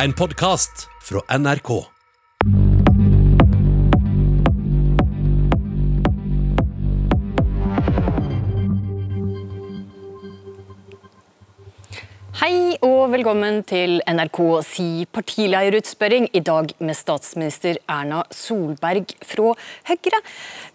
En podkast fra NRK. Hei og velkommen til NRK si partileierutspørring, i dag med statsminister Erna Solberg fra Høyre.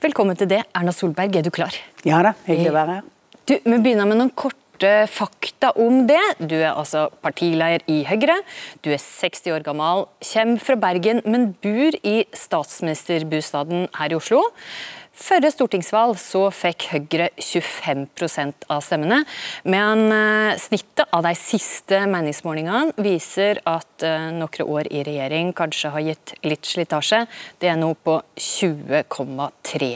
Velkommen til det. Erna Solberg, er du klar? Ja da, hyggelig å være her. Du, Vi begynner med noen korte fakta om det. Du er altså partileder i Høyre. Du er 60 år gammel, kommer fra Bergen, men bor i statsministerbostaden her i Oslo. Førre stortingsvalg så fikk Høyre 25% av stemmene, men eh, snittet av de siste meningsmålingene viser at eh, noen år i regjering kanskje har gitt litt slitasje. Det er nå på 20,3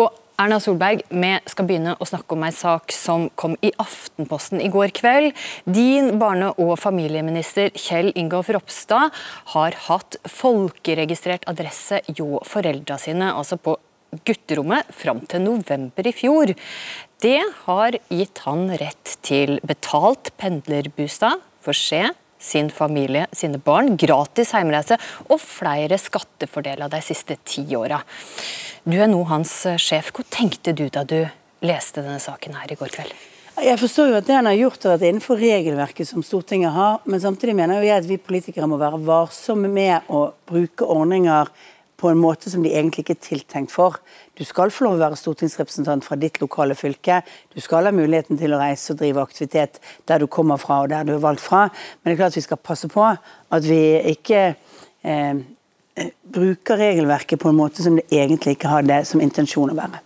Og Erna Solberg, vi skal begynne å snakke om en sak som kom i Aftenposten i går kveld. Din barne- og familieminister Kjell Ingolf Ropstad har hatt folkeregistrert adresse hjå foreldra sine, altså på gutterommet, fram til november i fjor. Det har gitt han rett til betalt pendlerbostad for seg, sin familie, sine barn, gratis heimreise og flere skattefordeler de siste ti åra. Du er nå hans sjef. Hva tenkte du da du leste denne saken her i går kveld? Jeg forstår jo at det han har gjort at det er innenfor regelverket som Stortinget har, men samtidig mener jo jeg at vi politikere må være varsomme med å bruke ordninger på en måte som de egentlig ikke er tiltenkt for. Du skal få lov å være stortingsrepresentant fra ditt lokale fylke. Du skal ha muligheten til å reise og drive aktivitet der du kommer fra og der du er valgt fra. Men det er klart vi skal passe på at vi ikke eh, bruker regelverket på en måte som det egentlig ikke hadde som intensjon å være.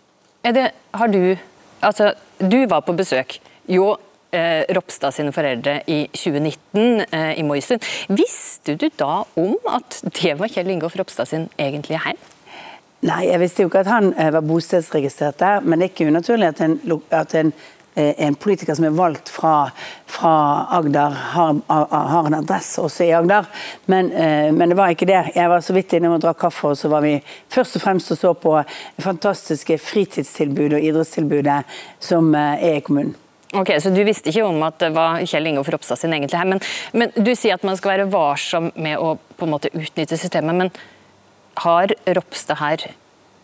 Er det, har du, altså, du var på besøk jo eh, Ropstad sine foreldre i 2019 eh, i Moisund. Visste du da om at det var Kjell Ingolf Ropstad sin egentlige heim? Nei, jeg visste jo ikke at han eh, var bostedsregistrert der, men det er ikke unaturlig at en, at en Eh, en politiker som er valgt fra, fra Agder, har, har, en adresse også i Agder. Men, eh, men, det var ikke det. Jeg var så vidt innom og drakk kaffe, og så var vi først og fremst og så på det fantastiske fritidstilbudet og idrettstilbudet som eh, er i kommunen. Ok, Så du visste ikke om at det var Kjell Ingolf Ropstad sin egentlig her. Men, men, du sier at man skal være varsom med å på en måte utnytte systemet. Men har Ropstad her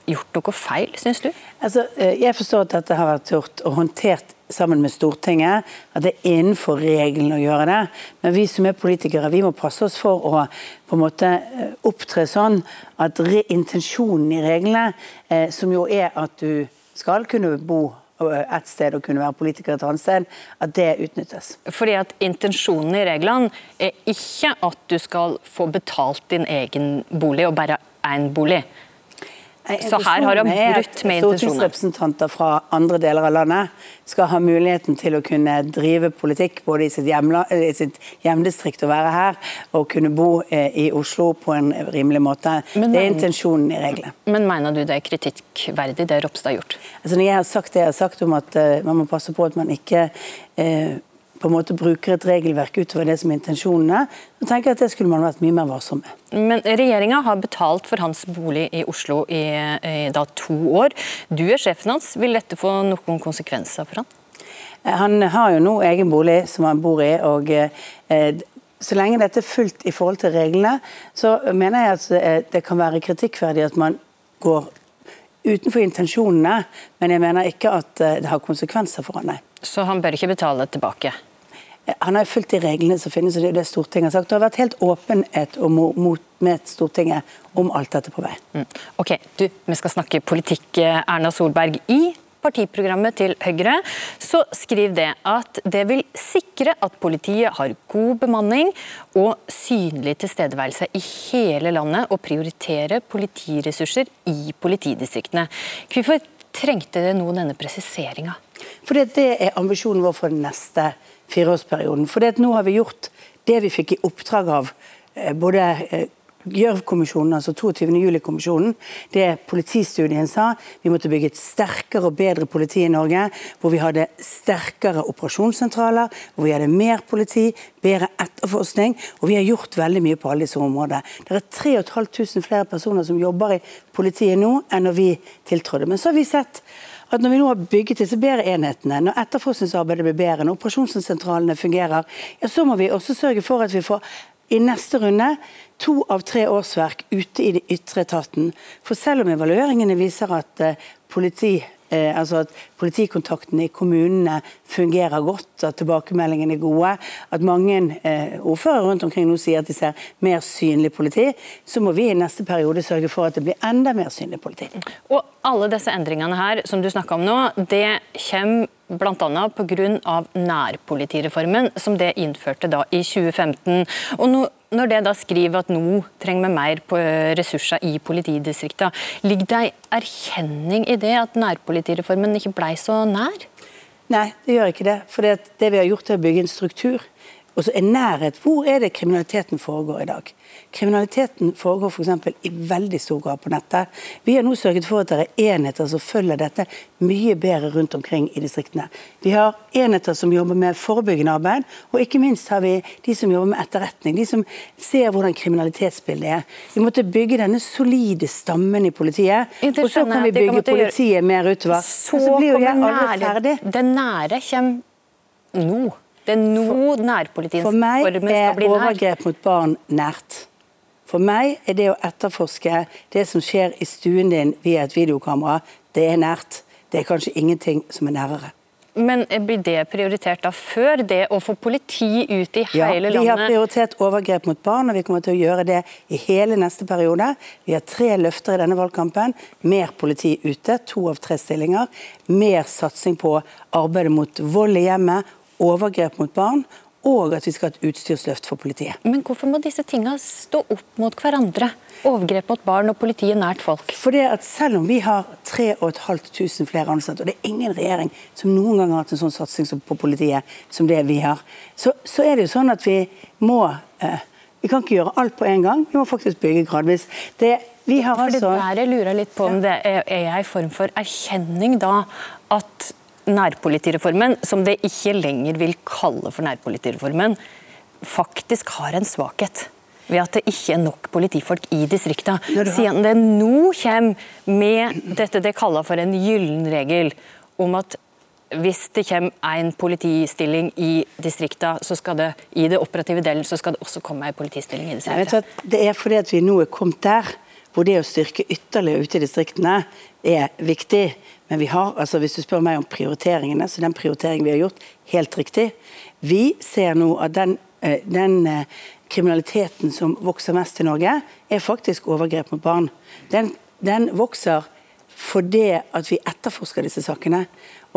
gjort noe feil, syns du? Altså, jeg forstår at dette har vært gjort og håndtert sammen med Stortinget, at det er innenfor reglene å gjøre det. Men vi som er politikere, vi må passe oss for å på en måte eh, opptre sånn at intensjonen i reglene, eh, som jo er at du skal kunne bo eh, et sted og kunne være politiker et annet sted, at det utnyttes. Fordi at Intensjonen i reglene er ikke at du skal få betalt din egen bolig, og bare én bolig. Så her har han brutt med intensjoner. Stortingsrepresentanter fra andre deler av landet skal ha muligheten til å kunne drive politikk både i sitt, hjemla, i sitt hjemdistrikt og være her, og kunne bo eh, i Oslo på en rimelig måte. Men, det er intensjonen i reglene. Men mener du det er kritikkverdig, det Ropstad har gjort? Altså, når jeg har sagt det jeg har sagt om at uh, man må passe på at man ikke uh, på en måte bruker et regelverk utover det som er intensjonene, så tenker at det skulle man vært mye mer varsom med. Men Regjeringa har betalt for hans bolig i Oslo i, i da, to år. Du er sjefen hans. Vil dette få noen konsekvenser for han? Eh, han har jo nå egen bolig som han bor i. og eh, så lenge dette er fullt i forhold til reglene, så mener jeg at eh, det kan være kritikkverdig at man går utenfor intensjonene, men jeg mener ikke at eh, det har konsekvenser for han, nei. Så han bør ikke betale tilbake? Han har fulgt de reglene som finnes, og det er det Stortinget har sagt. Det har vært helt åpenhet mot, med Stortinget om alt dette på vei. Mm. Ok, du, Vi skal snakke politikk, eh, Erna Solberg. I partiprogrammet til Høyre så skriver det at det vil sikre at politiet har god bemanning og synlig tilstedeværelse i hele landet, og prioritere politiressurser i politidistriktene. Hvorfor trengte det nå denne presiseringa? Fordi Det er ambisjonen vår for den neste fireårsperioden. Fordi Nå har vi gjort det vi fikk i oppdrag av eh, både eh, Gjørv-kommisjonen, altså 22. juli-kommisjonen, det politistudien sa, vi måtte bygge et sterkere og bedre politi i Norge, hvor vi hadde sterkere operasjonssentraler, hvor vi hadde mer politi, bedre etterforskning, og vi har gjort veldig mye på alle disse områdene. Det er 3500 flere personer som jobber i politiet nå enn når vi tiltrådte. Men så har vi sett at når vi nå har bygget disse bedre enhetene, når etterforskningsarbeidet blir bedre, når operasjonssentralene fungerer, ja, så må vi også sørge for at vi får i neste runde to av tre årsverk ute i de ytre etaten. For selv om evalueringene viser at eh, politi Eh, altså at Politikontaktene i kommunene fungerer godt, at tilbakemeldingene er gode. At mange eh, ordførere rundt omkring nå sier at de ser mer synlig politi. Så må vi i neste periode sørge for at det blir enda mer synlig politi. Og alle disse endringene her som du snakker om nå, det kommer bl.a. pga. nærpolitireformen, som det innførte da i 2015. Og nå når det da skriver at nå trenger vi mer på eh, ressurser i politidistriktene, ligger det en erkjenning i det at nærpolitireformen ikke ble så nær? Nei, det gjør ikke det. For det, vi har gjort er å bygge en struktur. Og så er nærhet. Hvor er det kriminaliteten foregår i dag? Kriminaliteten foregår f.eks. i veldig stor grad på nettet. Vi har nå sørget for at det er enheter som følger dette mye bedre rundt omkring i distriktene. Vi har enheter som jobber med forebyggende arbeid, og ikke minst har vi de som jobber med etterretning. De som ser hvordan kriminalitetsbildet er. Vi måtte bygge denne solide stammen i politiet, og så kan vi bygge politiet mer utover. Så, så blir jo jeg aldri ferdig. Det nære kommer nå. Det er nå nærpolitiets For meg er overgrep mot barn nært. For meg er det å etterforske det som skjer i stuen din via et videokamera, det er nært. Det er kanskje ingenting som er nærere. Men blir det prioritert da før det å få politi ut i hele landet? Ja, Vi har prioritert overgrep mot barn, og vi kommer til å gjøre det i hele neste periode. Vi har tre løfter i denne valgkampen. Mer politi ute, to av tre stillinger. Mer satsing på arbeidet mot vold i hjemmet overgrep mot barn, og at vi skal ha et utstyrsløft for politiet. Men hvorfor må disse tingene stå opp mot hverandre? Overgrep mot barn og politiet nært folk? Fordi at Selv om vi har 3500 flere ansatte, og det er ingen regjering som noen gang har hatt en sånn satsing på politiet som det vi har, så, så er det jo sånn at vi må eh, Vi kan ikke gjøre alt på en gang, vi må faktisk bygge gradvis. Det, vi har altså... Det der jeg lurer litt på om det er, er en form for erkjenning da nærpolitireformen, som det ikke lenger vil kalle for nærpolitireformen, faktisk har en svakhet ved at det ikke er nok politifolk i distriktene. Siden det nå kommer med dette det kaller for en gyllen regel, om at hvis det kommer en politistilling i distriktene, så skal det i det operative delen så skal det også komme en politistilling i distrikta. Det er fordi at vi nå er kommet der hvor det å styrke ytterligere ute i distriktene er viktig. Men vi har, altså hvis du spør meg om prioriteringene, så den prioriteringen vi har gjort, helt riktig. Vi ser nå at den, eh, den eh, kriminaliteten som vokser mest i Norge, er faktisk overgrep mot barn. Den, den vokser fordi at vi etterforsker disse sakene.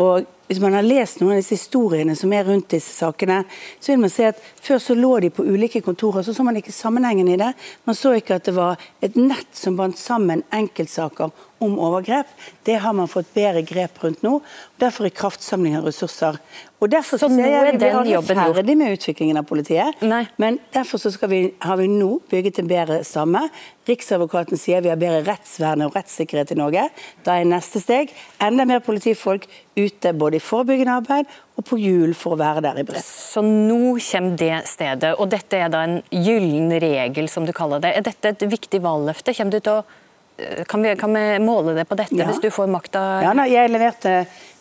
Og hvis man har lest noen av disse historiene som er rundt disse sakene, så vil man se at før så lå de på ulike kontorer, så så man ikke sammenhengen i det. Man så ikke at det var et nett som bandt sammen enkeltsaker om overgrep. Det har man fått bedre grep rundt nå. Derfor er kraftsamling av ressurser. Og derfor så, nå ser jeg Vi er aldri ferdig med utviklingen av politiet, Nei. men derfor så vi, har vi nå bygget en bedre stamme. Riksadvokaten sier vi har bedre rettsvern og rettssikkerhet i Norge. Da er neste steg enda mer politifolk ute både i forebyggende arbeid og på hjul for å være der i bredt. Så nå kommer det stedet, og dette er da en gyllen regel, som du kaller det. Er dette et viktig valgløfte? Kommer du til å kan vi, kan vi, måle det på dette ja. hvis du får makta? Ja, jeg leverte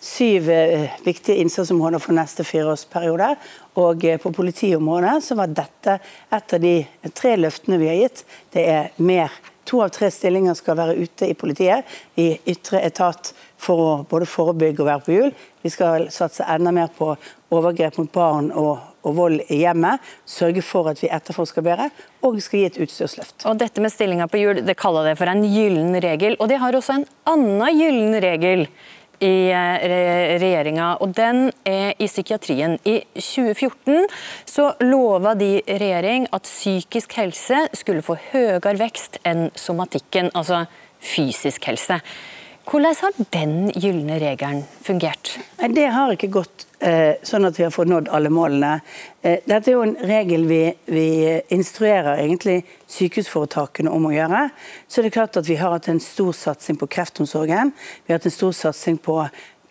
syv uh, viktige innsatsområder for neste fireårsperiode. Og uh, på politiområdet så var dette et av de tre løftene vi har gitt. Det er mer To av tre stillinger skal være ute i politiet, i ytre etat, for å både forebygge og være på hjul. Vi skal satse enda mer på overgrep mot barn og, og, vold i hjemmet. Sørge for at vi etterforsker bedre, og skal gi et utstyrsløft. Og Dette med stillinger på hjul det kaller det for en gyllen regel. Og de har også en annen gyllen regel i eh, regjeringa, og den er i psykiatrien. I 2014 så lova de regjering at psykisk helse skulle få høyere vekst enn somatikken, altså fysisk helse. Hvordan har den gylne regelen fungert? Det har ikke gått eh, sånn at vi har fått nådd alle målene. Eh, dette er jo en regel vi, vi, instruerer egentlig sykehusforetakene om å gjøre. Så det er klart at vi har hatt en stor satsing på kreftomsorgen. Vi har hatt en stor satsing på,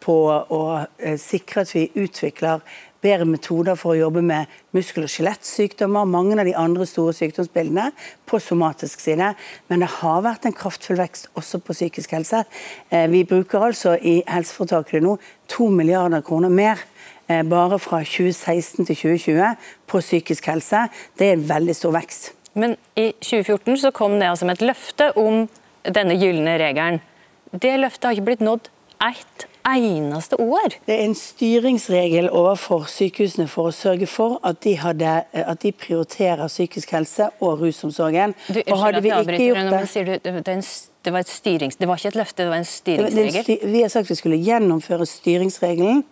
på å eh, sikre at vi utvikler bedre metoder for å jobbe med muskel- og skjelettsykdommer, mange av de andre store sykdomsbildene på somatisk side. Men det har vært en kraftfull vekst også på psykisk helse. Eh, vi bruker altså i helseforetakene nå to milliarder kroner mer eh, bare fra 2016 til 2020 på psykisk helse. Det er en veldig stor vekst. Men i 2014 så kom det altså med et løfte om denne gylne regelen. Det løftet har ikke blitt nådd ett eneste år. Det er en styringsregel overfor sykehusene for å sørge for at de, hadde, at de prioriterer psykisk helse og rusomsorgen. Du, og hadde vi ikke gjort det, sier du, det, en, det, var styrings, det var ikke et løfte, det var en styringsregel? Det, vi har sagt vi skulle gjennomføre styringsregelen.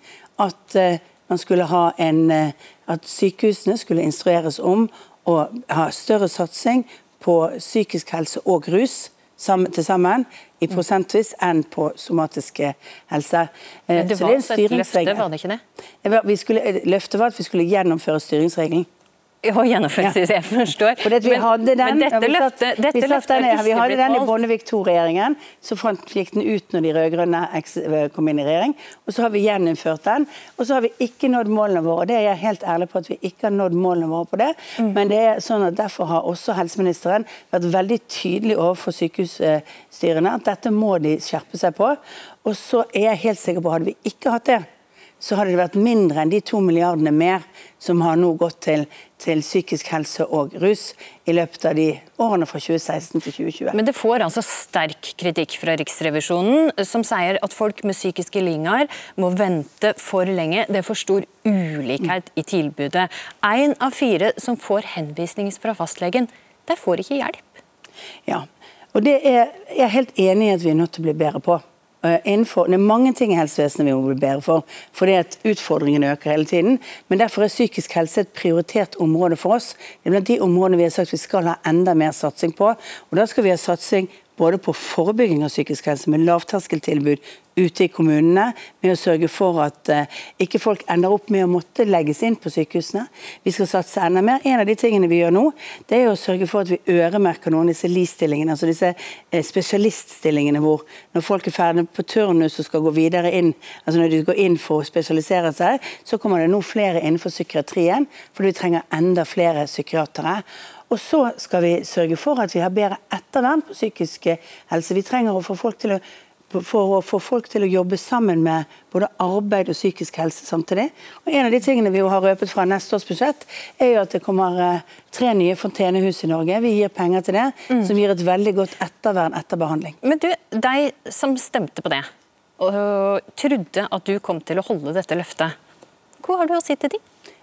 At uh, man skulle ha en uh, At sykehusene skulle instrueres om å ha større satsing på psykisk helse og rus til sammen i prosentvis enn på somatiske helse. Men det var det et løfte, var det ikke det? Skulle, løftet var at vi skulle gjennomføre styringsregelen å gjennomføre, jeg forstår. Vi hadde den, men dette løftet, dette vi, løftet den, vi hadde den i Bondevik II-regjeringen, så gikk den ut når de rød-grønne kom inn i regjering. Og så har vi gjeninnført den. Og så har vi ikke nådd målene våre. og Det er jeg helt ærlig på at vi ikke har nådd målene våre på det. Mm. Men det er sånn at derfor har også helseministeren vært veldig tydelig overfor sykehusstyrene at dette må de skjerpe seg på. Og så er jeg helt sikker på, hadde vi ikke hatt det, så hadde det vært mindre enn de to milliardene mer som har nå gått til, til, psykisk helse og rus i løpet av de årene fra 2016 til 2020. Men det får altså sterk kritikk fra Riksrevisjonen, som sier at folk med psykiske lidelser må vente for lenge. Det er for stor ulikhet i tilbudet. Én av fire som får henvisning fra fastlegen, de får ikke hjelp. Ja, og det er jeg er helt enig i at vi er nødt til å bli bedre på. Eh, innenfor, det er mange ting i helsevesenet vi må bli bedre for, fordi at utfordringene øker hele tiden. Men derfor er psykisk helse et prioritert område for oss. Det er blant de områdene vi har sagt vi skal ha enda mer satsing på. Og da skal vi ha satsing både på forebygging av psykisk helse med lavterskeltilbud ute i kommunene, med å sørge for at uh, ikke folk ender opp med å måtte legges inn på sykehusene. Vi skal satse enda mer. En av de tingene vi gjør nå, det er å sørge for at vi øremerker noen av disse LIS-stillingene, altså disse uh, spesialiststillingene hvor når folk er ferdige på turnus og skal gå videre inn, altså når de går inn for å spesialisere seg, så kommer det nå flere innenfor psykiatrien, fordi vi trenger enda flere psykiatere. Og så skal vi sørge for at vi har bedre ettervern på psykisk helse. Vi trenger å få folk til å for å få folk til å jobbe sammen med både arbeid og psykisk helse samtidig. Og En av de tingene vi har røpet fra neste års budsjett, er jo at det kommer eh, tre nye fontenehus i Norge. Vi gir penger til det, mm. som gir et veldig godt ettervern etter behandling. Men du, de som stemte på det, og trodde at du kom til å holde dette løftet, hva har du å si til dem?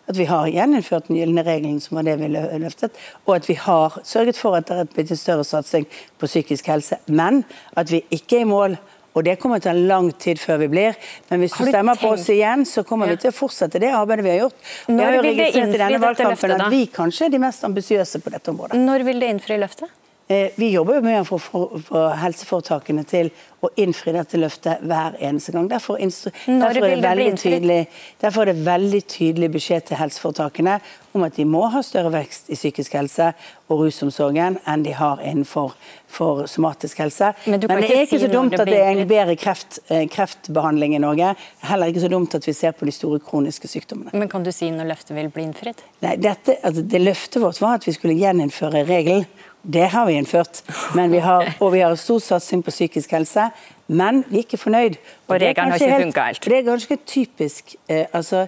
At vi har gjeninnført den gylne regelen, som var det vi løftet, og at vi har sørget for at det er blitt en større satsing på psykisk helse. Men at vi ikke er i mål. Og Det kommer til en lang tid før vi blir. Men hvis du, stemmer på oss igjen, så kommer ja. vi til å fortsette det arbeidet vi har gjort. Når jeg har jo registrert i denne valgkampen at vi kanskje er de mest ambisiøse på dette området. Når vil det innfri løftet? Eh, vi jobber jo med å få helseforetakene til å innfri dette løftet hver eneste gang. Derfor, derfor, er, det tydelig, derfor er det veldig tydelig beskjed til helseforetakene om at de må ha større vekst i psykisk helse og rusomsorgen enn de har innenfor somatisk helse. Men, Men det er ikke si så dumt at det er en bedre kreft, eh, kreftbehandling i Norge. Heller ikke så dumt at vi ser på de store kroniske sykdommene. Men Kan du si når løftet vil bli innfridd? Nei, dette, altså, det Løftet vårt var at vi skulle gjeninnføre regelen. Det har vi innført. Vi har, og vi har stor satsing på psykisk helse. Men vi er ikke fornøyd. Og, og regelen har ikke funka helt. Det er ganske typisk. Eh, altså,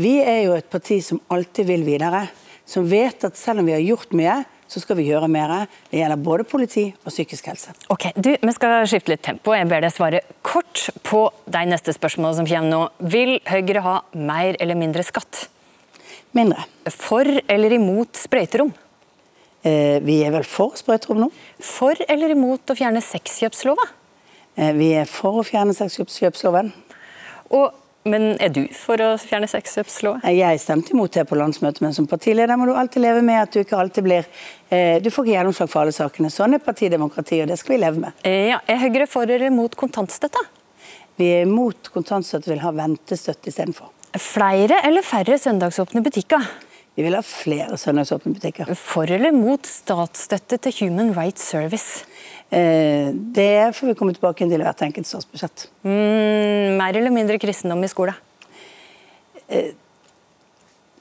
vi er jo et parti som alltid vil videre. Som vet at selv om vi har gjort mye, så skal vi gjøre mer. Det gjelder både politi og psykisk helse. Ok, du, Vi skal skifte litt tempo. Jeg ber deg svare kort på de neste spørsmålene som kommer nå. Vil Høyre ha mer eller mindre skatt? Mindre. For eller imot sprøyterom? Eh, vi er vel for sprøyterom nå. For eller imot å fjerne sexkjøpslova? Eh, vi er for å fjerne sexkjøpsloven. Og, men er du for å fjerne sexkjøpslova? Eh, jeg stemte imot det på landsmøtet, men som partileder må du alltid leve med at du ikke alltid blir Du får ikke gjennomslag for alle sakene. Sånn er partidemokratiet, og det skal vi leve med. Ja, er Høyre for eller imot kontantstøtte? Vi er imot kontantstøtte, vil ha ventestøtte istedenfor. Flere eller færre søndagsåpne butikker? Vi vil ha flere søndagsåpne butikker. For eller mot statsstøtte til Human Rights Service? Eh, det får vi komme tilbake til i hvert enkelt statsbudsjett. Mm, mer eller mindre kristendom i skolen? Eh,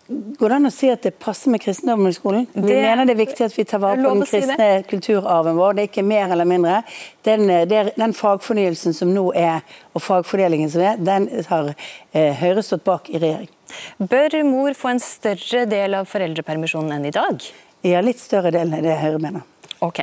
Går det an å si at det passer med kristendommen i skolen? Vi Det- mener det er viktig at vi tar vare på den kristne si kulturarven vår. Det er ikke mer eller mindre. Den, eh, den fagfornyelsen som nå er, og fagfordelingen som er, den har eh, Høyre stått bak i regjering. Bør mor få en større del av foreldrepermisjonen enn i dag? Ja, litt større del enn det Høyre mener. Ok.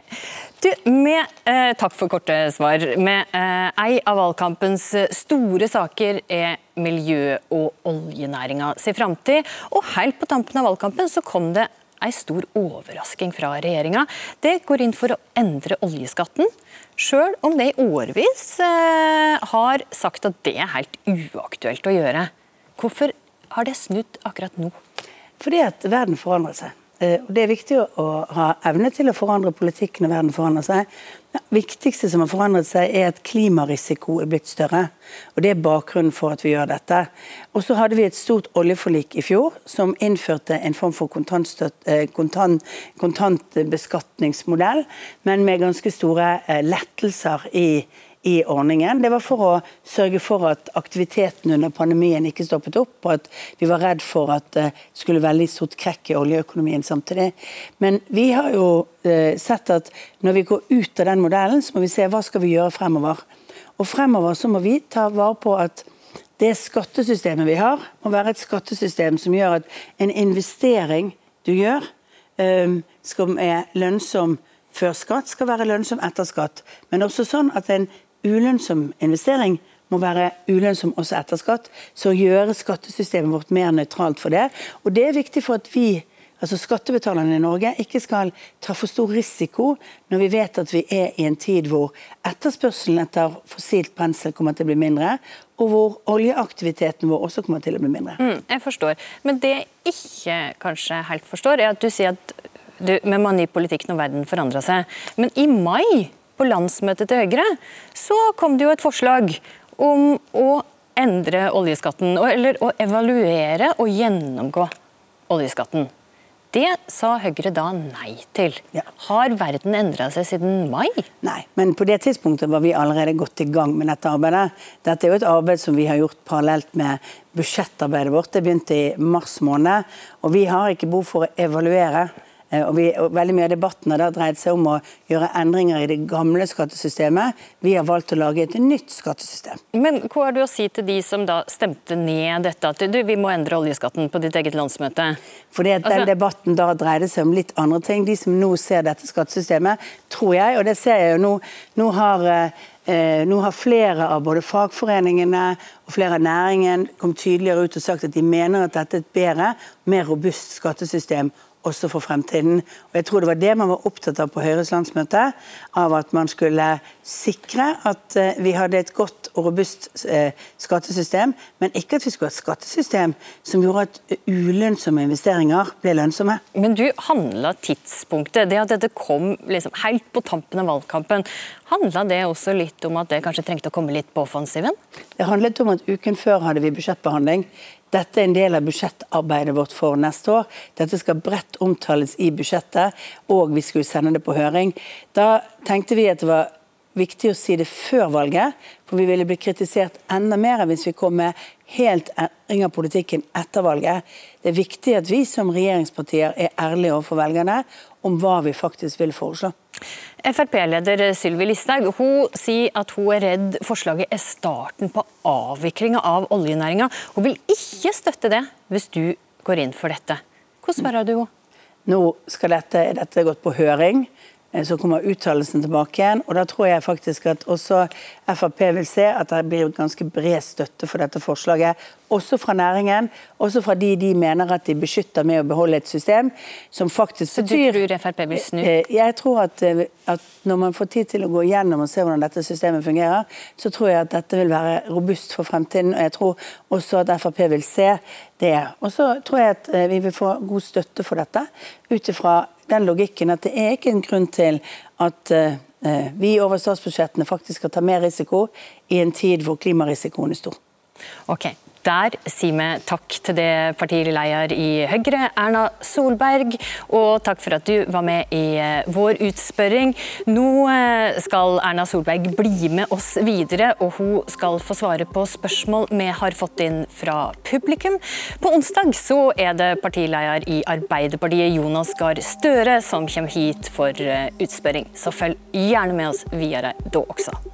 Du, med, eh, takk for korte svar. Med eh, ei av valgkampens eh, store saker er miljø- og oljenæringa sin framtid. Og helt på tampen av valgkampen så kom det ei stor overrasking fra regjeringa. Det går inn for å endre oljeskatten, sjøl om det i årevis eh, har sagt at det er helt uaktuelt å gjøre. Hvorfor har det snudd akkurat nå? Fordi at verden forandrer seg. Eh, Det er viktig å- ha evne til å forandre politikk når verden forandrer seg. Det viktigste som har forandret seg, er at klimarisiko er blitt større. Og Det er bakgrunnen for at vi gjør dette. Og så hadde vi et stort oljeforlik i fjor som innførte en form for eh, kontant, kontantbeskatningsmodell, men med ganske store eh, lettelser i i ordningen. Det var for å sørge for at aktiviteten under pandemien ikke stoppet opp, og at vi var redd for at det skulle veldig stort krekk i oljeøkonomien samtidig. Men vi har jo eh, sett at når vi går ut av den modellen, så må vi se hva skal vi gjøre fremover. Og fremover så må vi ta vare på at det skattesystemet vi har, må være et skattesystem som gjør at en investering du gjør, skal som er lønnsom før skatt, skal være lønnsom etter skatt. Men også sånn at en ulønnsom investering må være ulønnsom også etter skatt. Så gjøre skattesystemet vårt mer nøytralt for det. Og det er viktig for at vi, altså skattebetalerne i Norge, ikke skal ta for stor risiko når vi vet at vi er i en tid hvor etterspørselen etter fossilt brensel kommer til å bli mindre, og hvor oljeaktiviteten vår også kommer til å bli mindre. Mm, jeg forstår. Men det jeg ikke kanskje helt forstår, er at du sier at du, med politikk når verden forandra seg. Men i mai, på landsmøtet til Høyre, så kom det jo et forslag om å endre oljeskatten, eller å evaluere og gjennomgå oljeskatten. Det sa Høyre da nei til. Ja. Har verden endra seg siden mai? Nei, men på det tidspunktet var vi allerede godt i gang med dette arbeidet. Dette er jo et arbeid som vi har gjort parallelt med budsjettarbeidet vårt. Det begynte i mars måned, og vi har ikke behov for å evaluere. Eh, Og, vi, og veldig mye av debatten har da dreid seg om å gjøre endringer i det gamle skattesystemet. Vi har valgt å lage et nytt skattesystem. Men hva har du å si til de som da stemte ned dette, at du, vi må endre oljeskatten på ditt eget landsmøte? Fordi at den Altså- debatten da dreide seg om litt andre ting. De som nå ser dette skattesystemet, tror jeg, og det ser jeg jo nå, nå har eh, Eh, nå har flere av både fagforeningene og flere av næringen kommet tydeligere ut og sagt at de mener at dette er et bedre, mer robust skattesystem også for fremtiden. Og jeg tror det var det man var opptatt av på Høyres landsmøte, av at man skulle sikre at eh, vi hadde et godt og robust eh, skattesystem, men ikke at vi skulle ha et skattesystem som gjorde at ulønnsomme investeringer ble lønnsomme. Men du handla tidspunktet, det at dette kom liksom helt på tampen av valgkampen, handla det også litt om at det kanskje trengte å komme litt på offensiven? Det handlet om at uken før hadde vi budsjettbehandling. Dette er en del av budsjettarbeidet vårt for neste år. Dette skal bredt omtales i budsjettet, og vi skulle sende det på høring. Da tenkte vi at det var viktig å si det før valget, for vi ville bli kritisert enda mer hvis vi kom med helt endring av politikken etter valget. Det er viktig at vi som regjeringspartier er ærlige overfor velgerne om hva vi faktisk vil foreslå. Frp-leder Sylvi Listhaug sier at hun er redd forslaget er starten på avviklinga av oljenæringa. Hun vil ikke støtte det hvis du går inn for dette. Hvordan svarer du henne? Nå dette, dette gått på høring. Eh, Så kommer uttalelsen tilbake igjen. og Da tror jeg faktisk at også Frp vil se at det blir ganske bred støtte for dette forslaget. Også fra næringen, også fra de de mener at de beskytter med å beholde et system som faktisk Så du betyr tror Frp vil snu? Eh, Jeg tror at, eh, at når man får tid til å gå igjennom og se hvordan dette systemet fungerer, så tror jeg at dette vil være robust for fremtiden. Og jeg tror også at Frp vil se det. Og så tror jeg at eh, vi vil få god støtte for dette, ut ifra den logikken at det er ikke en grunn til at eh, vi over statsbudsjettene faktisk skal ta mer risiko i en tid hvor klimarisikoen er stor. Ok, Der sier vi takk til det partileder i Høyre, Erna Solberg, og takk for at du var med i eh, vår utspørring. Nå eh, skal Erna Solberg bli med oss videre, og hun skal få svare på spørsmål vi har fått inn fra publikum. På onsdag så er det partileder i Arbeiderpartiet, Jonas Gahr Støre, som kommer hit for eh, utspørring. Så følg gjerne med oss videre da også.